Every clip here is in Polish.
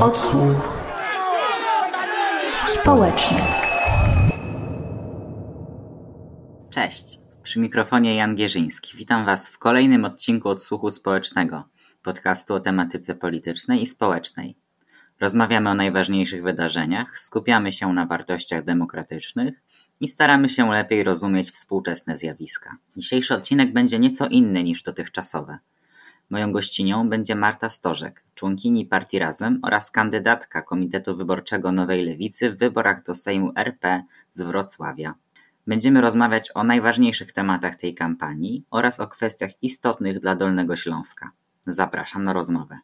Odsłuch społeczny. Cześć, przy mikrofonie Jan Gierzyński. Witam Was w kolejnym odcinku Odsłuchu Społecznego, podcastu o tematyce politycznej i społecznej. Rozmawiamy o najważniejszych wydarzeniach, skupiamy się na wartościach demokratycznych i staramy się lepiej rozumieć współczesne zjawiska. Dzisiejszy odcinek będzie nieco inny niż dotychczasowe. Moją gościnią będzie Marta Stożek, członkini partii Razem oraz kandydatka Komitetu Wyborczego Nowej Lewicy w wyborach do Sejmu RP z Wrocławia. Będziemy rozmawiać o najważniejszych tematach tej kampanii oraz o kwestiach istotnych dla Dolnego Śląska. Zapraszam na rozmowę.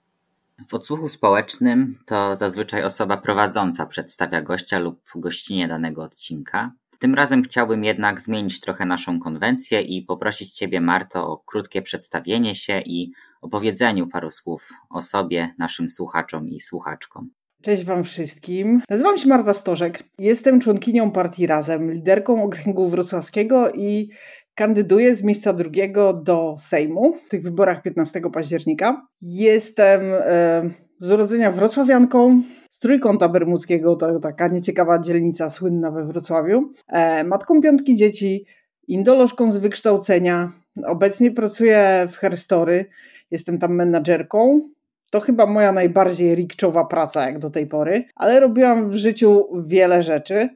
W odsłuchu społecznym to zazwyczaj osoba prowadząca przedstawia gościa lub gościnie danego odcinka. Tym razem chciałbym jednak zmienić trochę naszą konwencję i poprosić Ciebie, Marto, o krótkie przedstawienie się i opowiedzeniu paru słów o sobie naszym słuchaczom i słuchaczkom. Cześć Wam wszystkim. Nazywam się Marta Stożek. Jestem członkinią partii Razem, liderką okręgu wrocławskiego i kandyduję z miejsca drugiego do Sejmu w tych wyborach 15 października. Jestem e, z urodzenia wrocławianką, z Trójkąta Bermudzkiego, to taka nieciekawa dzielnica słynna we Wrocławiu. E, matką piątki dzieci, indolożką z wykształcenia. Obecnie pracuję w Herstory, jestem tam menadżerką. To chyba moja najbardziej rikczowa praca jak do tej pory, ale robiłam w życiu wiele rzeczy.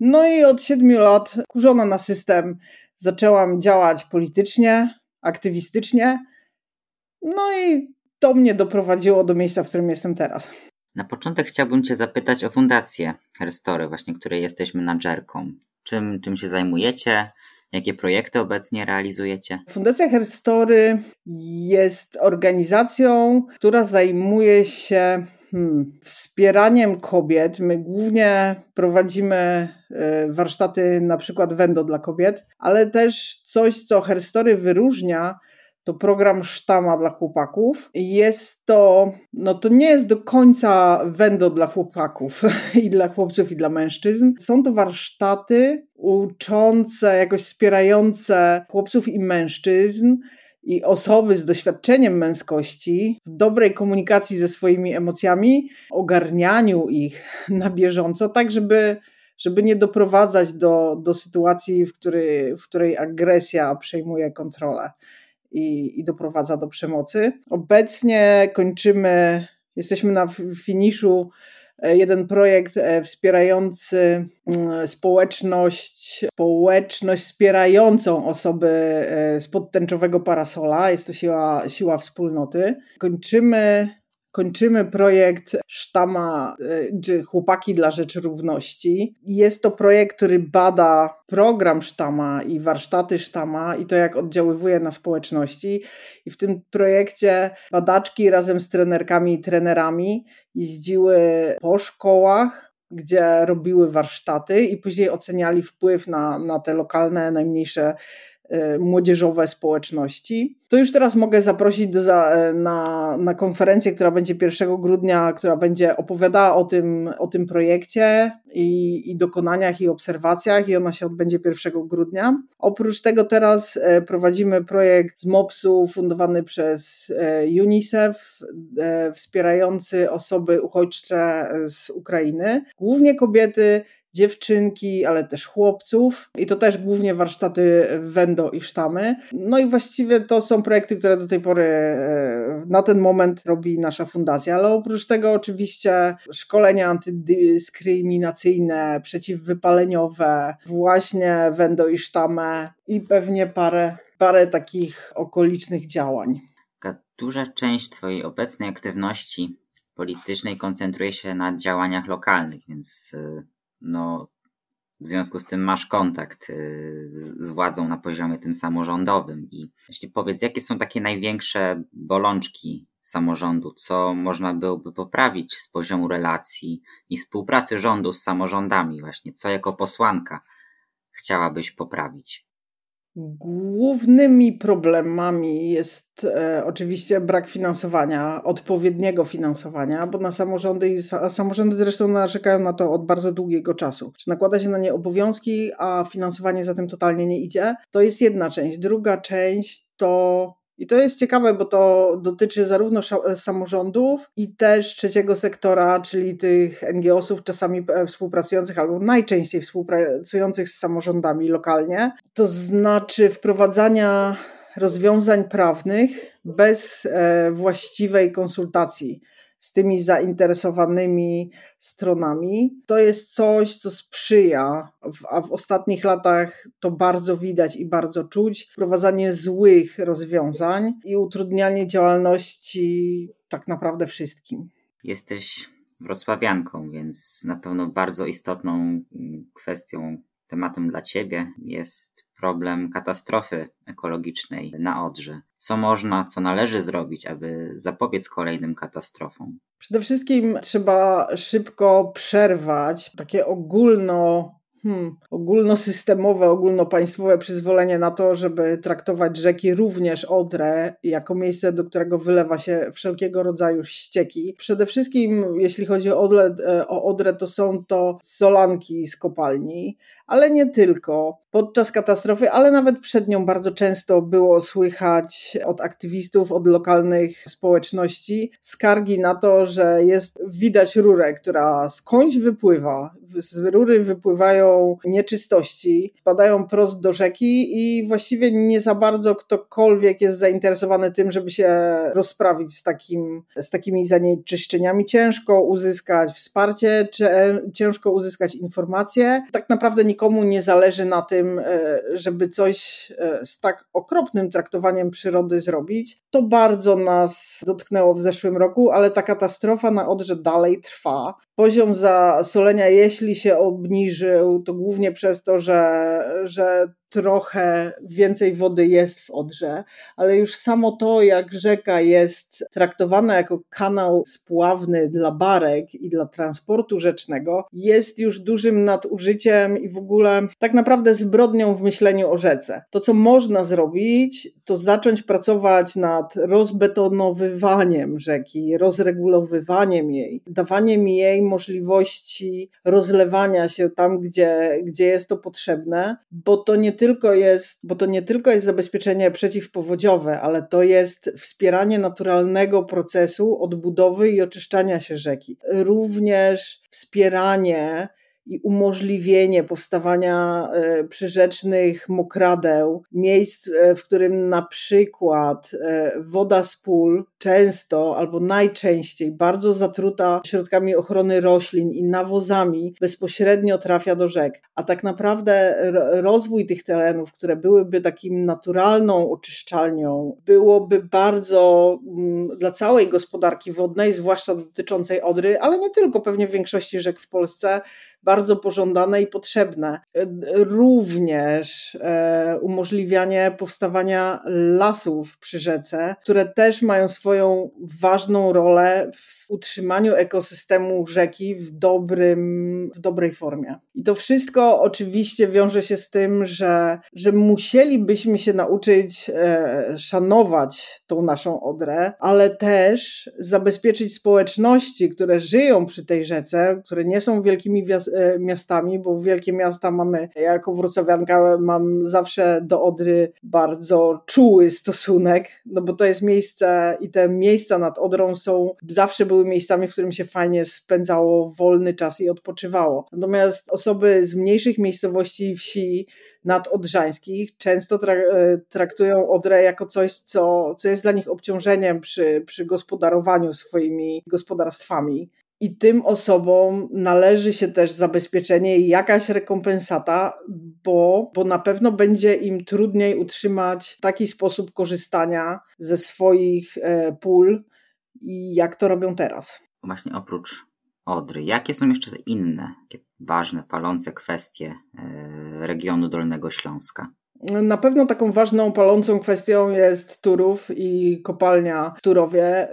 No i od siedmiu lat, kurzona na system, zaczęłam działać politycznie, aktywistycznie. No i to mnie doprowadziło do miejsca, w którym jestem teraz. Na początek chciałbym Cię zapytać o fundację Herstory, właśnie której jesteś menadżerką. Czym, czym się zajmujecie? Jakie projekty obecnie realizujecie? Fundacja Herstory jest organizacją, która zajmuje się hmm, wspieraniem kobiet. My głównie prowadzimy e, warsztaty na przykład Wendo dla kobiet, ale też coś, co Herstory wyróżnia, to program Sztama dla chłopaków. Jest to, no to nie jest do końca wendo dla chłopaków i dla chłopców i dla mężczyzn. Są to warsztaty uczące, jakoś wspierające chłopców i mężczyzn i osoby z doświadczeniem męskości w dobrej komunikacji ze swoimi emocjami, ogarnianiu ich na bieżąco, tak żeby żeby nie doprowadzać do, do sytuacji, w, który, w której agresja przejmuje kontrolę i, i doprowadza do przemocy. Obecnie kończymy, jesteśmy na finiszu e, jeden projekt e, wspierający mm, społeczność, społeczność wspierającą osoby e, z podtęczowego parasola. Jest to siła, siła wspólnoty. Kończymy kończymy projekt Sztama, y, czy Chłopaki dla Rzeczy Równości. Jest to projekt, który bada program Sztama i warsztaty Sztama i to, jak oddziaływuje na społeczności. I w tym projekcie badaczki razem z trenerkami i trenerami jeździły po szkołach, gdzie robiły warsztaty i później oceniali wpływ na, na te lokalne, najmniejsze młodzieżowe społeczności. To już teraz mogę zaprosić do za, e, na, na konferencję, która będzie 1 grudnia, która będzie opowiadała o tym, o tym projekcie i, i dokonaniach i obserwacjach i ona się odbędzie 1 grudnia. Oprócz tego teraz e, prowadzimy projekt z MOPS-u fundowany przez e, UNICEF, wspierający osoby uchodźcze z Ukrainy, głównie kobiety, dziewczynki, ale też chłopców i to też głównie warsztaty Wendo i Sztamy. No i właściwie to są projekty, które do tej pory e, na ten moment robi nasza fundacja, ale oprócz tego oczywiście szkolenia antydyskryminacyjne, przeciwwypaleniowe, właśnie Wendo i Sztamę i pewnie parę, parę takich okolicznych działań. Duża część Twojej obecnej aktywności politycznej koncentruje się na działaniach lokalnych, więc e, no, w związku z tym masz kontakt y, z, z, władzą na poziomie tym samorządowym. I jeśli powiedz, jakie są takie największe bolączki samorządu, co można byłoby poprawić z poziomu relacji i współpracy rządu z samorządami, właśnie co jako posłanka chciałabyś poprawić? Głównymi problemami jest e, oczywiście brak finansowania, odpowiedniego finansowania, bo na samorządy, i samorządy zresztą narzekają na to od bardzo długiego czasu, że nakłada się na nie obowiązki, a finansowanie za tym totalnie nie idzie. To jest jedna część. Druga część to I to jest ciekawe, bo to dotyczy zarówno samorządów i też trzeciego sektora, czyli tych NGO-sów czasami e, współpracujących albo najczęściej współpracujących z samorządami lokalnie. To znaczy wprowadzania rozwiązań prawnych bez e, właściwej konsultacji z tymi zainteresowanymi stronami. To jest coś, co sprzyja, a w ostatnich latach to bardzo widać i bardzo czuć, wprowadzanie złych rozwiązań i utrudnianie działalności tak naprawdę wszystkim. Jesteś wrocławianką, więc na pewno bardzo istotną mm, kwestią, tematem dla Ciebie jest problem katastrofy ekologicznej na Odrze. Co można, co należy zrobić, aby zapobiec kolejnym katastrofom? Przede wszystkim trzeba szybko przerwać takie ogólno hmm, ogólnosystemowe, ogólnopaństwowe przyzwolenie na to, żeby traktować rzeki, również Odrę, jako miejsce, do którego wylewa się wszelkiego rodzaju ścieki. Przede wszystkim, jeśli chodzi o Odrę, o Odrę to są to solanki z kopalni, ale nie tylko. Podczas katastrofy, ale nawet przed nią bardzo często było słychać od aktywistów, od lokalnych społeczności skargi na to, że jest widać rurę, która skądś wypływa. Z rury wypływają nieczystości, wpadają prost do rzeki i właściwie nie za bardzo ktokolwiek jest zainteresowany tym, żeby się rozprawić z, takim, z takimi zanieczyszczeniami. Ciężko uzyskać wsparcie, czy ciężko uzyskać informacje. Tak naprawdę nikomu nie zależy na tym, e, żeby coś e, z tak okropnym traktowaniem przyrody zrobić. To bardzo nas dotknęło w zeszłym roku, ale ta katastrofa na Odrze dalej trwa. Poziom zasolenia, jeśli się obniżył, to głównie przez to, że, że trochę więcej wody jest w Odrze, ale już samo to, jak rzeka jest traktowana jako kanał spławny dla barek i dla transportu rzecznego, jest już dużym nadużyciem i w ogóle tak naprawdę zbrodnią w myśleniu o rzece. To, co można zrobić, to zacząć pracować nad rozbetonowywaniem rzeki, rozregulowywaniem jej, dawaniem jej możliwości rozlewania się tam, gdzie, gdzie jest to potrzebne, bo to nie tylko jest, bo to nie tylko jest zabezpieczenie przeciwpowodziowe, ale to jest wspieranie naturalnego procesu odbudowy i oczyszczania się rzeki. Również wspieranie i umożliwienie powstawania e, przyrzecznych mokradeł, miejsc, e, w którym na przykład e, woda z pól często albo najczęściej bardzo zatruta środkami ochrony roślin i nawozami bezpośrednio trafia do rzek. A tak naprawdę rozwój tych terenów, które byłyby takim naturalną oczyszczalnią, byłoby bardzo mm, dla całej gospodarki wodnej, zwłaszcza dotyczącej Odry, ale nie tylko, pewnie w większości rzek w Polsce, bardzo pożądane i potrzebne. Również e, umożliwianie powstawania lasów przy rzece, które też mają swoją ważną rolę w utrzymaniu ekosystemu rzeki w, dobrym, w dobrej formie. I to wszystko oczywiście wiąże się z tym, że, że musielibyśmy się nauczyć e, szanować tą naszą Odrę, ale też zabezpieczyć społeczności, które żyją przy tej rzece, które nie są wielkimi e, miastami, bo wielkie miasta mamy, jako wrocławianka mam zawsze do Odry bardzo czuły stosunek, no bo to jest miejsce i te miejsca nad Odrą są, zawsze były miejscami, w którym się fajnie spędzało wolny czas i odpoczywało. Natomiast osoby z mniejszych miejscowości wsi nadodrzańskich często e, traktują Odrę jako coś, co, co jest dla nich obciążeniem przy, przy gospodarowaniu swoimi gospodarstwami i tym osobom należy się też zabezpieczenie i jakaś rekompensata, bo, bo na pewno będzie im trudniej utrzymać taki sposób korzystania ze swoich e, pól, jak to robią teraz. Właśnie oprócz Odry, jakie są jeszcze inne ważne, palące kwestie e, regionu Dolnego Śląska? Na pewno taką ważną, palącą kwestią jest Turów i kopalnia w Turowie.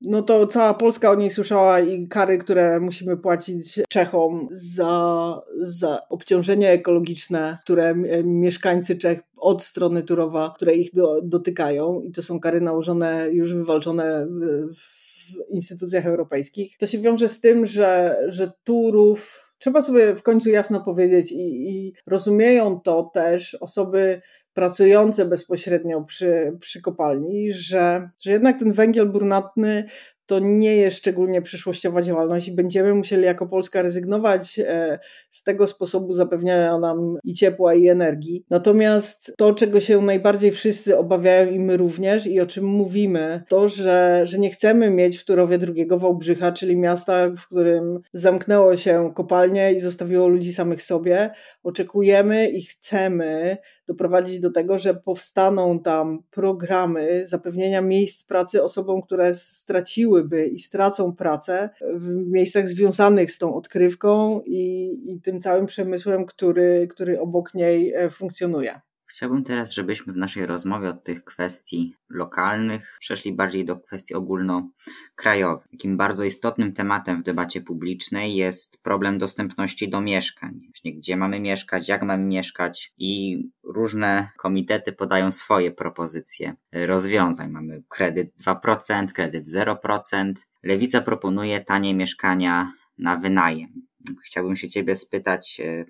No to cała Polska o niej słyszała i kary, które musimy płacić Czechom za, za obciążenie ekologiczne, które mieszkańcy Czech od strony Turowa, które ich do, dotykają i to są kary nałożone, już wywalczone w instytucjach europejskich. To się wiąże z tym, że, że Turów trzeba sobie w końcu jasno powiedzieć i, i rozumieją to też osoby pracujące bezpośrednio przy, przy kopalni, że, że jednak ten węgiel brunatny to nie jest szczególnie przyszłościowa działalność i będziemy musieli jako Polska rezygnować e, z tego sposobu zapewniania nam i ciepła, i energii. Natomiast to, czego się najbardziej wszyscy obawiają i my również, i o czym mówimy, to, że, że nie chcemy mieć w Turowie drugiego Wałbrzycha, czyli miasta, w którym zamknęło się kopalnie i zostawiło ludzi samych sobie. Oczekujemy i chcemy doprowadzić do tego, że powstaną tam programy zapewnienia miejsc pracy osobom, które straciłyby i stracą pracę w miejscach związanych z tą odkrywką i, i tym całym przemysłem, który, który obok niej e, funkcjonuje. Chciałbym teraz, żebyśmy w naszej rozmowie od tych kwestii lokalnych przeszli bardziej do kwestii ogólnokrajowych. Takim bardzo istotnym tematem w debacie publicznej jest problem dostępności do mieszkań. Właśnie gdzie mamy mieszkać, jak mamy mieszkać i różne komitety podają swoje propozycje rozwiązań. Mamy kredyt 2%, kredyt 0%. Lewica proponuje tanie mieszkania na wynajem. Chciałbym się Ciebie spytać, e,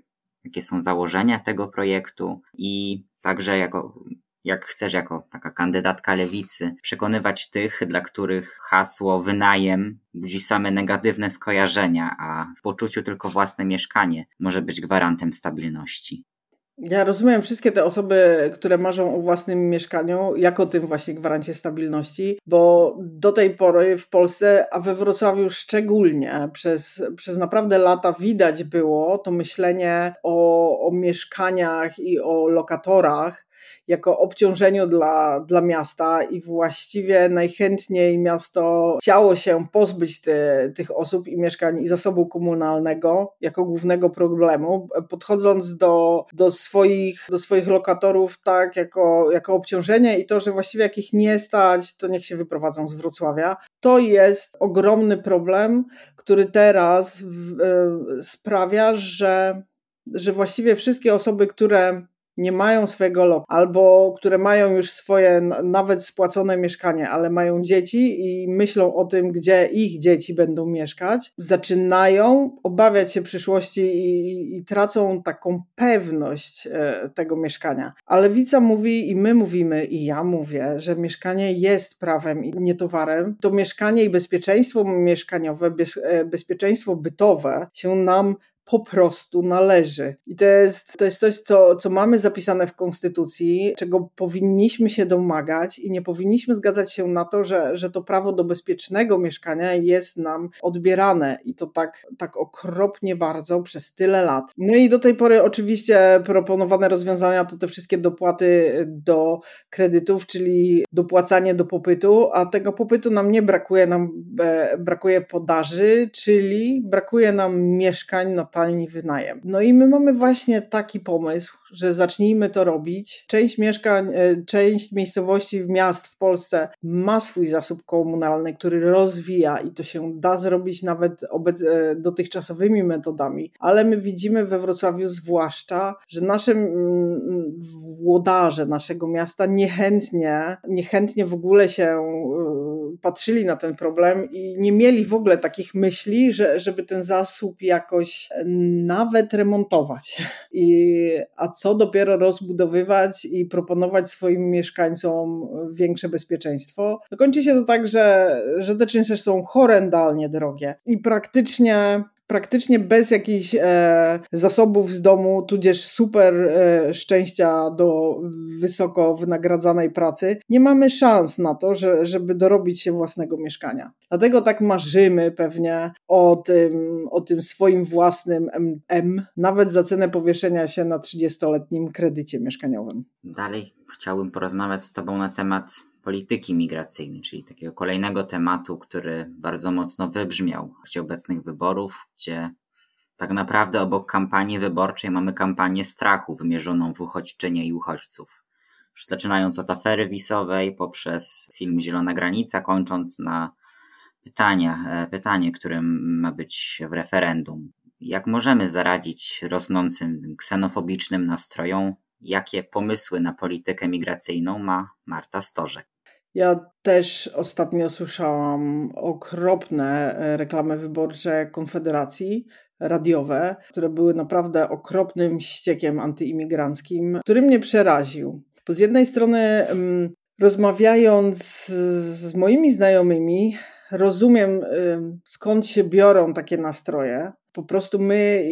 jakie są założenia tego projektu i także jako, jak chcesz, jako taka kandydatka lewicy, przekonywać tych, dla których hasło wynajem budzi same negatywne skojarzenia, a w poczuciu tylko własne mieszkanie może być gwarantem stabilności. Ja rozumiem wszystkie te osoby, które marzą o własnym mieszkaniu, jako tym właśnie gwarancie stabilności, bo do tej pory w Polsce, a we Wrocławiu szczególnie, przez, przez naprawdę lata widać było to myślenie o, o mieszkaniach i o lokatorach jako obciążeniu dla, dla miasta i właściwie najchętniej miasto chciało się pozbyć te, tych osób i mieszkań i zasobu komunalnego jako głównego problemu, podchodząc do, do, swoich, do swoich lokatorów tak jako, jako obciążenie i to, że właściwie jak ich nie stać, to niech się wyprowadzą z Wrocławia. To jest ogromny problem, który teraz w, y, sprawia, że że właściwie wszystkie osoby, które nie mają swojego lokum, albo które mają już swoje nawet spłacone mieszkanie, ale mają dzieci i myślą o tym, gdzie ich dzieci będą mieszkać, zaczynają obawiać się przyszłości i, i tracą taką pewność e, tego mieszkania. A lewica mówi i my mówimy, i ja mówię, że mieszkanie jest prawem i nie towarem. To mieszkanie i bezpieczeństwo mieszkaniowe, e, bezpieczeństwo bytowe się nam po prostu należy. I to jest, to jest coś, co, co mamy zapisane w Konstytucji, czego powinniśmy się domagać i nie powinniśmy zgadzać się na to, że, że to prawo do bezpiecznego mieszkania jest nam odbierane i to tak, tak okropnie bardzo przez tyle lat. No i do tej pory oczywiście proponowane rozwiązania to te wszystkie dopłaty do kredytów, czyli dopłacanie do popytu, a tego popytu nam nie brakuje, nam e, brakuje podaży, czyli brakuje nam mieszkań na tani wynajem. No i my mamy właśnie taki pomysł, że zacznijmy to robić. Część mieszkań, e, część miejscowości w miast w Polsce ma swój zasób komunalny, który rozwija i to się da zrobić nawet e, dotychczasowymi metodami, ale my widzimy we Wrocławiu zwłaszcza, że nasze mm, włodarze naszego miasta niechętnie, niechętnie w ogóle się e, patrzyli na ten problem i nie mieli w ogóle takich myśli, że, żeby ten zasób jakoś nawet remontować. I, a co dopiero rozbudowywać i proponować swoim mieszkańcom większe bezpieczeństwo. Kończy się to tak, że, że te czynsze są horrendalnie drogie i praktycznie praktycznie bez jakichś e, zasobów z domu, tudzież super e, szczęścia do wysoko wynagradzanej pracy, nie mamy szans na to, że, żeby dorobić się własnego mieszkania. Dlatego tak marzymy pewnie o tym, o tym swoim własnym M, nawet za cenę powieszenia się na 30-letnim kredycie mieszkaniowym. Dalej chciałbym porozmawiać z Tobą na temat polityki migracyjnej, czyli takiego kolejnego tematu, który bardzo mocno wybrzmiał w czasie obecnych wyborów, gdzie tak naprawdę obok kampanii wyborczej mamy kampanię strachu wymierzoną w uchodźczynie i uchodźców. Zaczynając od afery wisowej, poprzez film Zielona Granica, kończąc na pytania, e, pytanie, którym ma być w referendum. Jak możemy zaradzić rosnącym ksenofobicznym nastrojom? Jakie pomysły na politykę migracyjną ma Marta Storzek? Ja też ostatnio słyszałam okropne e, reklamy wyborcze Konfederacji radiowe, które były naprawdę okropnym ściekiem antyimigranckim, który mnie przeraził. Bo z jednej strony, rozmawiając z moimi znajomymi, rozumiem skąd się biorą takie nastroje. Po prostu my,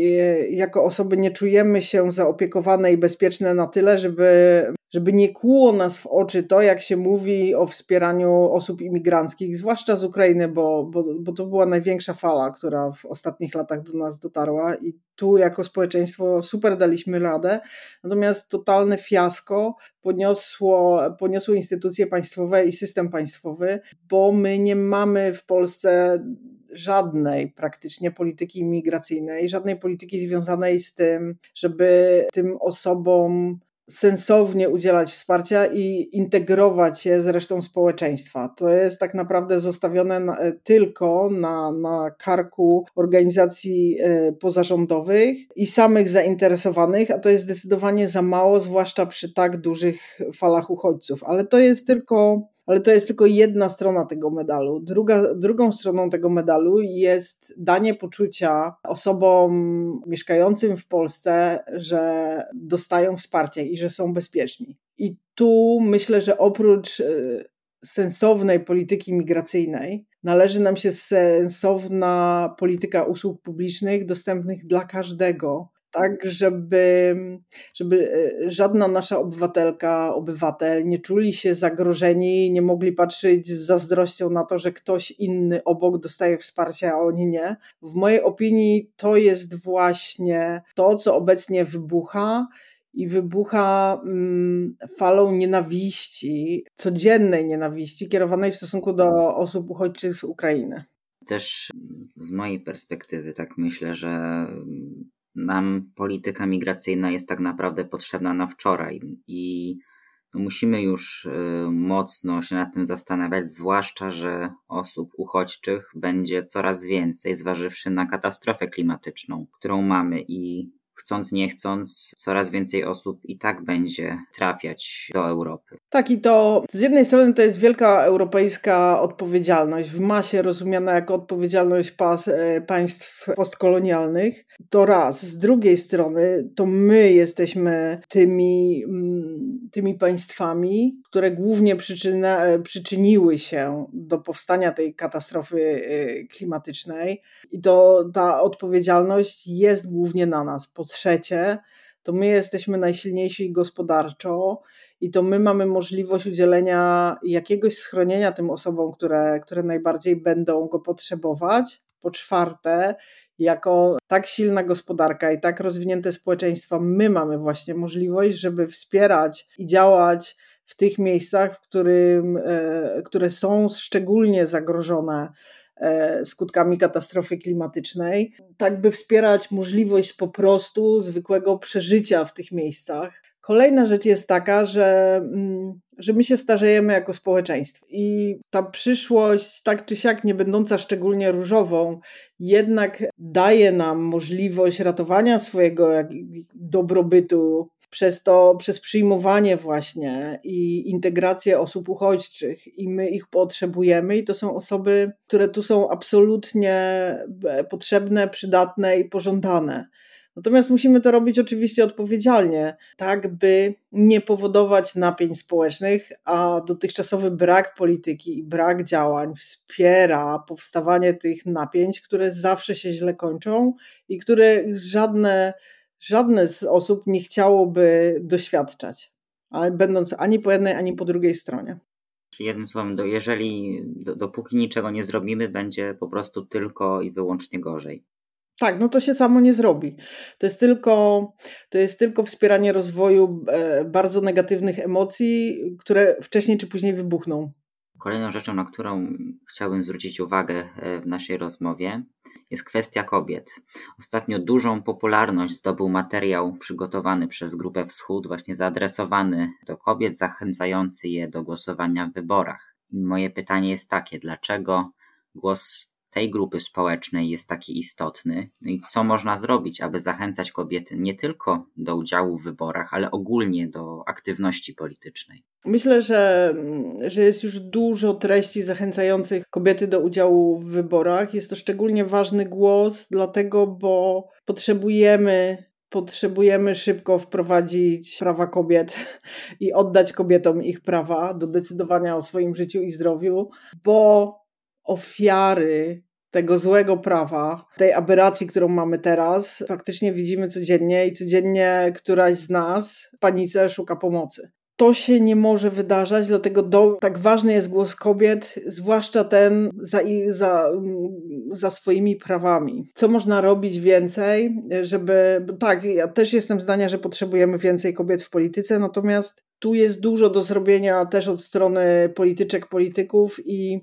jako osoby, nie czujemy się zaopiekowane i bezpieczne na tyle, żeby żeby nie kłuło nas w oczy to, jak się mówi o wspieraniu osób imigranckich, zwłaszcza z Ukrainy, bo, bo, bo to była największa fala, która w ostatnich latach do nas dotarła i tu jako społeczeństwo super daliśmy radę, natomiast totalne fiasko poniosło, poniosło instytucje państwowe i system państwowy, bo my nie mamy w Polsce żadnej praktycznie polityki imigracyjnej, żadnej polityki związanej z tym, żeby tym osobom sensownie udzielać wsparcia i integrować je z resztą społeczeństwa. To jest tak naprawdę zostawione na, tylko na, na karku organizacji e, pozarządowych i samych zainteresowanych, a to jest zdecydowanie za mało, zwłaszcza przy tak dużych falach uchodźców. Ale to jest tylko ale to jest tylko jedna strona tego medalu. Druga, drugą stroną tego medalu jest danie poczucia osobom mieszkającym w Polsce, że dostają wsparcie i że są bezpieczni. I tu myślę, że oprócz e, sensownej polityki migracyjnej, należy nam się sensowna polityka usług publicznych dostępnych dla każdego, tak, żeby, żeby e, żadna nasza obywatelka, obywatel nie czuli się zagrożeni, nie mogli patrzeć z zazdrością na to, że ktoś inny obok dostaje wsparcie, a oni nie. W mojej opinii to jest właśnie to, co obecnie wybucha i wybucha mm, falą nienawiści, codziennej nienawiści kierowanej w stosunku do osób uchodźczych z Ukrainy. Też z mojej perspektywy tak myślę, że nam polityka migracyjna jest tak naprawdę potrzebna na wczoraj i musimy już y, mocno się nad tym zastanawiać, zwłaszcza, że osób uchodźczych będzie coraz więcej, zważywszy na katastrofę klimatyczną, którą mamy i chcąc nie chcąc, coraz więcej osób i tak będzie trafiać do Europy. Tak, i to z jednej strony to jest wielka europejska odpowiedzialność, w masie rozumiana jako odpowiedzialność pas, e, państw postkolonialnych. To raz. Z drugiej strony to my jesteśmy tymi, mm, tymi państwami, które głównie przyczyna, e, przyczyniły się do powstania tej katastrofy e, klimatycznej. I to ta odpowiedzialność jest głównie na nas. Po trzecie, to my jesteśmy najsilniejsi gospodarczo i to my mamy możliwość udzielenia jakiegoś schronienia tym osobom, które, które najbardziej będą go potrzebować. Po czwarte, jako tak silna gospodarka i tak rozwinięte społeczeństwa, my mamy właśnie możliwość, żeby wspierać i działać w tych miejscach, w którym, e, które są szczególnie zagrożone skutkami katastrofy klimatycznej, tak by wspierać możliwość po prostu zwykłego przeżycia w tych miejscach. Kolejna rzecz jest taka, że, mm, że my się starzejemy jako społeczeństwo i ta przyszłość, tak czy siak, nie będąca szczególnie różową, jednak daje nam możliwość ratowania swojego dobrobytu przez to, przez przyjmowanie właśnie i integrację osób uchodźczych i my ich potrzebujemy i to są osoby, które tu są absolutnie e, potrzebne, przydatne i pożądane. Natomiast musimy to robić oczywiście odpowiedzialnie, tak by nie powodować napięć społecznych, a dotychczasowy brak polityki i brak działań wspiera powstawanie tych napięć, które zawsze się źle kończą i które żadne żadne z osób nie chciałoby doświadczać, ale będąc ani po jednej, ani po drugiej stronie. Jednym słowem, do, jeżeli do, dopóki niczego nie zrobimy, będzie po prostu tylko i wyłącznie gorzej. Tak, no to się samo nie zrobi. To jest tylko, to jest tylko wspieranie rozwoju e, bardzo negatywnych emocji, które wcześniej czy później wybuchną. Kolejną rzeczą, na którą chciałbym zwrócić uwagę e, w naszej rozmowie, jest kwestia kobiet. Ostatnio dużą popularność zdobył materiał przygotowany przez Grupę Wschód, właśnie zaadresowany do kobiet, zachęcający je do głosowania w wyborach. I moje pytanie jest takie: dlaczego głos tej grupy społecznej jest taki istotny no i co można zrobić, aby zachęcać kobiety nie tylko do udziału w wyborach, ale ogólnie do aktywności politycznej? Myślę, że, że jest już dużo treści zachęcających kobiety do udziału w wyborach. Jest to szczególnie ważny głos, dlatego, bo potrzebujemy potrzebujemy szybko wprowadzić prawa kobiet i oddać kobietom ich prawa do decydowania o swoim życiu i zdrowiu, bo ofiary tego złego prawa, tej aberracji, którą mamy teraz, praktycznie widzimy codziennie i codziennie któraś z nas w panice szuka pomocy to się nie może wydarzać, dlatego do, tak ważny jest głos kobiet, zwłaszcza ten za, za, za swoimi prawami. Co można robić więcej, żeby. Tak, ja też jestem zdania, że potrzebujemy więcej kobiet w polityce, natomiast tu jest dużo do zrobienia też od strony polityczek, polityków i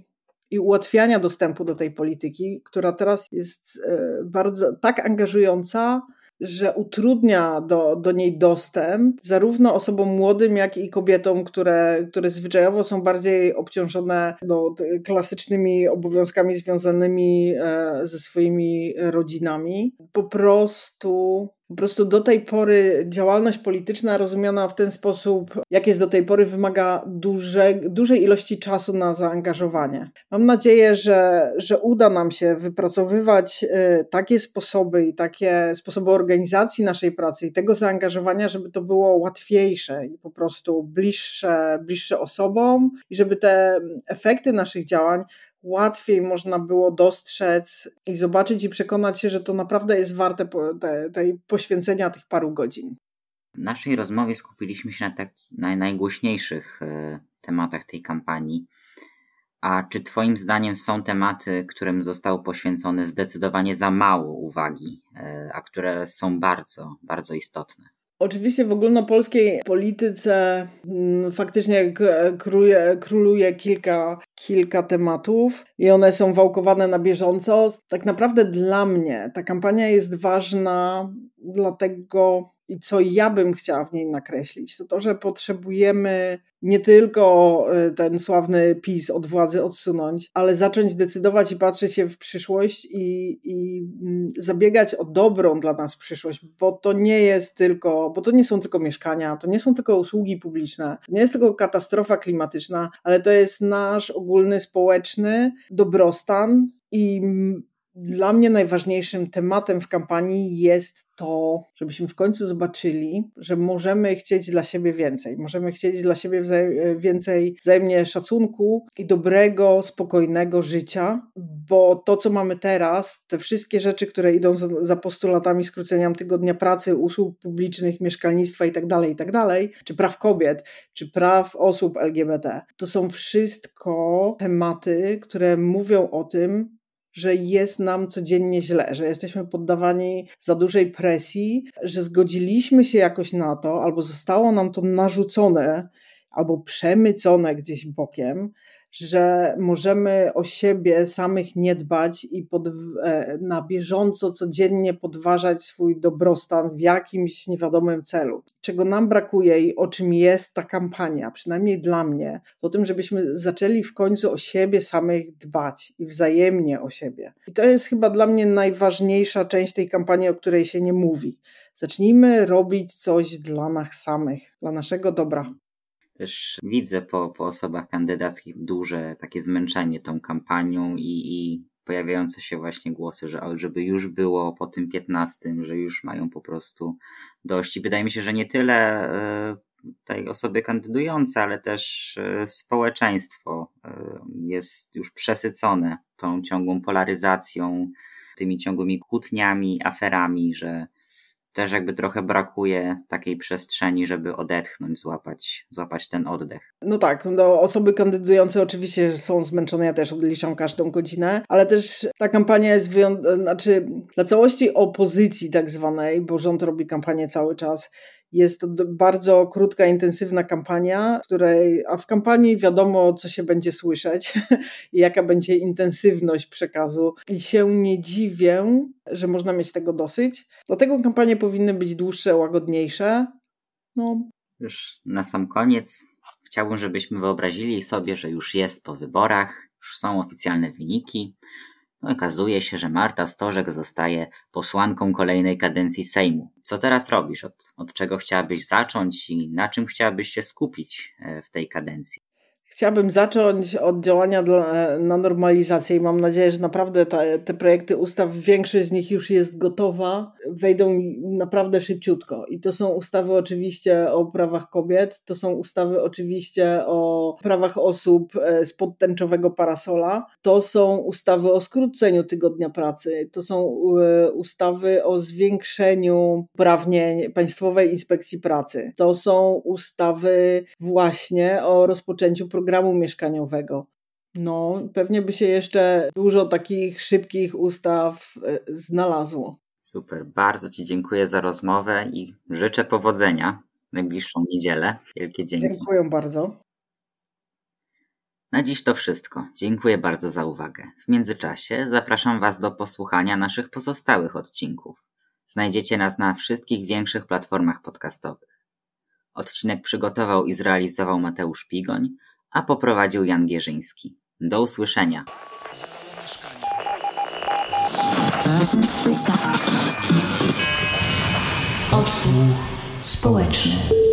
i ułatwiania dostępu do tej polityki, która teraz jest e, bardzo tak angażująca, że utrudnia do, do niej dostęp zarówno osobom młodym, jak i kobietom, które, które zwyczajowo są bardziej obciążone no, klasycznymi obowiązkami związanymi e, ze swoimi rodzinami. Po prostu po prostu do tej pory działalność polityczna rozumiana w ten sposób, jak jest do tej pory, wymaga duże, dużej ilości czasu na zaangażowanie. Mam nadzieję, że, że uda nam się wypracowywać y, takie sposoby i takie sposoby organizacji naszej pracy i tego zaangażowania, żeby to było łatwiejsze i po prostu bliższe, bliższe osobom i żeby te efekty naszych działań łatwiej można było dostrzec i zobaczyć i przekonać się, że to naprawdę jest warte te, tej poświęcenia tych paru godzin. W naszej rozmowie skupiliśmy się na, tak, na najgłośniejszych e, tematach tej kampanii. A czy Twoim zdaniem są tematy, którym zostało poświęcone zdecydowanie za mało uwagi, e, a które są bardzo, bardzo istotne? Oczywiście w ogólnopolskiej polityce mm, faktycznie króluje, króluje kilka, kilka tematów i one są wałkowane na bieżąco. Tak naprawdę dla mnie ta kampania jest ważna, dlatego i co ja bym chciała w niej nakreślić, to to, że potrzebujemy nie tylko y, ten sławny PiS od władzy odsunąć, ale zacząć decydować i patrzeć się w przyszłość i, i mm, zabiegać o dobrą dla nas przyszłość, bo to nie jest tylko, bo to nie są tylko mieszkania, to nie są tylko usługi publiczne, to nie jest tylko katastrofa klimatyczna, ale to jest nasz ogólny społeczny dobrostan i dla mnie najważniejszym tematem w kampanii jest to, żebyśmy w końcu zobaczyli, że możemy chcieć dla siebie więcej. Możemy chcieć dla siebie więcej wzajemnie szacunku i dobrego, spokojnego życia, bo to, co mamy teraz, te wszystkie rzeczy, które idą za, za postulatami skrócenia tygodnia pracy, usług publicznych, mieszkalnictwa itd., tak itd., tak czy praw kobiet, czy praw osób LGBT, to są wszystko tematy, które mówią o tym, że jest nam codziennie źle, że jesteśmy poddawani za dużej presji, że zgodziliśmy się jakoś na to, albo zostało nam to narzucone, albo przemycone gdzieś bokiem, że możemy o siebie samych nie dbać i pod, e, na bieżąco, codziennie podważać swój dobrostan w jakimś niewiadomym celu. Czego nam brakuje i o czym jest ta kampania, przynajmniej dla mnie, to o tym, żebyśmy zaczęli w końcu o siebie samych dbać i wzajemnie o siebie. I to jest chyba dla mnie najważniejsza część tej kampanii, o której się nie mówi. Zacznijmy robić coś dla nas samych, dla naszego dobra też widzę po, po osobach kandydackich duże takie zmęczenie tą kampanią i, i pojawiające się właśnie głosy, że żeby już było po tym 15, że już mają po prostu dość. I wydaje mi się, że nie tyle e, tej osoby kandydujące, ale też e, społeczeństwo e, jest już przesycone tą ciągłą polaryzacją, tymi ciągłymi kłótniami, aferami, że też jakby trochę brakuje takiej przestrzeni, żeby odetchnąć, złapać, złapać ten oddech. No tak, no osoby kandydujące oczywiście są zmęczone, ja też odliczam każdą godzinę, ale też ta kampania jest wyjątkowa, znaczy dla całości opozycji tak zwanej, bo rząd robi kampanię cały czas, jest to bardzo krótka, intensywna kampania, której, a w kampanii wiadomo, co się będzie słyszeć i jaka będzie intensywność przekazu. I się nie dziwię, że można mieć tego dosyć. Dlatego kampanie powinny być dłuższe, łagodniejsze. No. Już na sam koniec chciałbym, żebyśmy wyobrazili sobie, że już jest po wyborach, już są oficjalne wyniki. Okazuje się, że Marta Stożek zostaje posłanką kolejnej kadencji Sejmu. Co teraz robisz? Od, od czego chciałabyś zacząć i na czym chciałabyś się skupić e, w tej kadencji? Chciałabym zacząć od działania dla, na normalizację i mam nadzieję, że naprawdę te, projekty ustaw, większość z nich już jest gotowa, wejdą naprawdę szybciutko. I to są ustawy oczywiście o prawach kobiet, to są ustawy oczywiście o prawach osób e, z podtęczowego parasola, to są ustawy o skróceniu tygodnia pracy, to są e, ustawy o zwiększeniu uprawnień Państwowej Inspekcji Pracy, to są ustawy właśnie o rozpoczęciu programu programu mieszkaniowego. No, pewnie by się jeszcze dużo takich szybkich ustaw e, znalazło. Super, bardzo Ci dziękuję za rozmowę i życzę powodzenia w najbliższą niedzielę. Wielkie dzięki. Dziękuję bardzo. Na dziś to wszystko. Dziękuję bardzo za uwagę. W międzyczasie zapraszam Was do posłuchania naszych pozostałych odcinków. Znajdziecie nas na wszystkich większych platformach podcastowych. Odcinek przygotował i zrealizował Mateusz Pigoń, a poprowadził Jan Gierzyński. Do usłyszenia. Odsłuch społeczny.